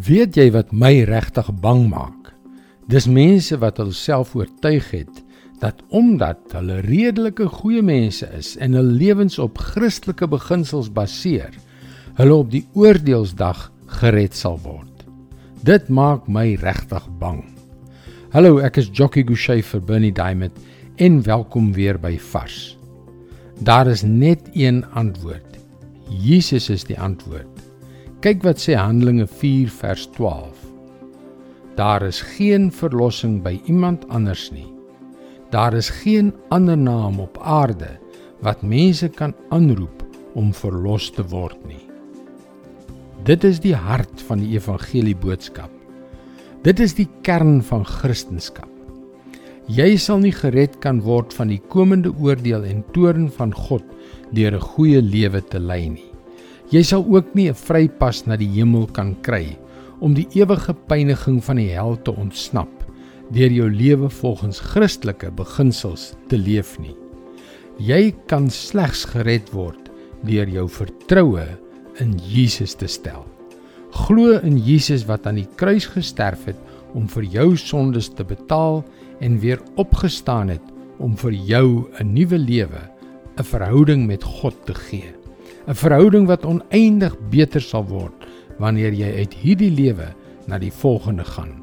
Weet jy wat my regtig bang maak? Dis mense wat hulself oortuig het dat omdat hulle redelike goeie mense is en hul lewens op Christelike beginsels baseer, hulle op die oordeelsdag gered sal word. Dit maak my regtig bang. Hallo, ek is Jockey Gouchee vir Bernie Diamond en welkom weer by Vars. Daar is net een antwoord. Jesus is die antwoord. Kyk wat sê Handelinge 4 vers 12. Daar is geen verlossing by iemand anders nie. Daar is geen ander naam op aarde wat mense kan aanroep om verlos te word nie. Dit is die hart van die evangelie boodskap. Dit is die kern van Christendom. Jy sal nie gered kan word van die komende oordeel en toorn van God deur 'n goeie lewe te lei nie. Jy sal ook nie 'n vrypas na die hemel kan kry om die ewige pyniging van die hel te ontsnap deur jou lewe volgens Christelike beginsels te leef nie. Jy kan slegs gered word deur jou vertroue in Jesus te stel. Glo in Jesus wat aan die kruis gesterf het om vir jou sondes te betaal en weer opgestaan het om vir jou 'n nuwe lewe, 'n verhouding met God te gee. 'n verhouding wat oneindig beter sal word wanneer jy uit hierdie lewe na die volgende gaan.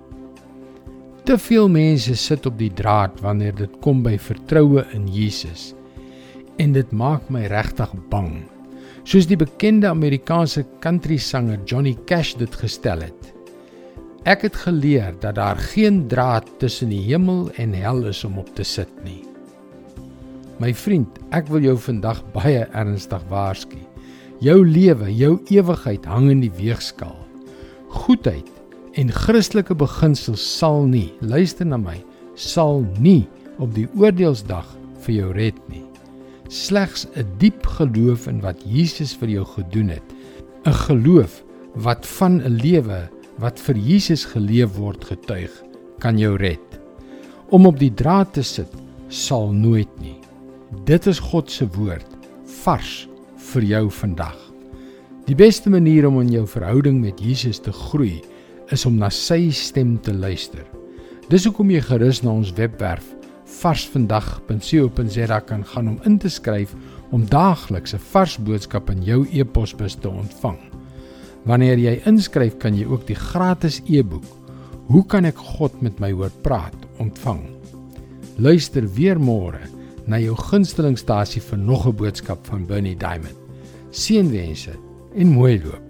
Te veel mense sit op die draad wanneer dit kom by vertroue in Jesus. En dit maak my regtig bang. Soos die bekende Amerikaanse country sanger Johnny Cash dit gestel het. Ek het geleer dat daar geen draad tussen die hemel en hel is om op te sit nie. My vriend, ek wil jou vandag baie ernstig waarsku. Jou lewe, jou ewigheid hang in die weegskaal. Goedheid en Christelike beginsels sal nie, luister na my, sal nie op die oordeelsdag vir jou red nie. Slegs 'n diep geloof in wat Jesus vir jou gedoen het, 'n geloof wat van 'n lewe wat vir Jesus geleef word getuig, kan jou red. Om op die draad te sit sal nooit nie. Dit is God se woord, vars vir jou vandag. Die beste manier om in jou verhouding met Jesus te groei, is om na sy stem te luister. Dis hoekom jy gerus na ons webwerf varsvandag.co.za kan gaan om in te skryf om daagliks 'n vars boodskap in jou e-posbus te ontvang. Wanneer jy inskryf, kan jy ook die gratis e-boek Hoe kan ek God met my hoor praat ontvang. Luister weer môre na jou gunstelingstasie vir nog 'n boodskap van Bernie Diamond. Seënwense en mooi loop.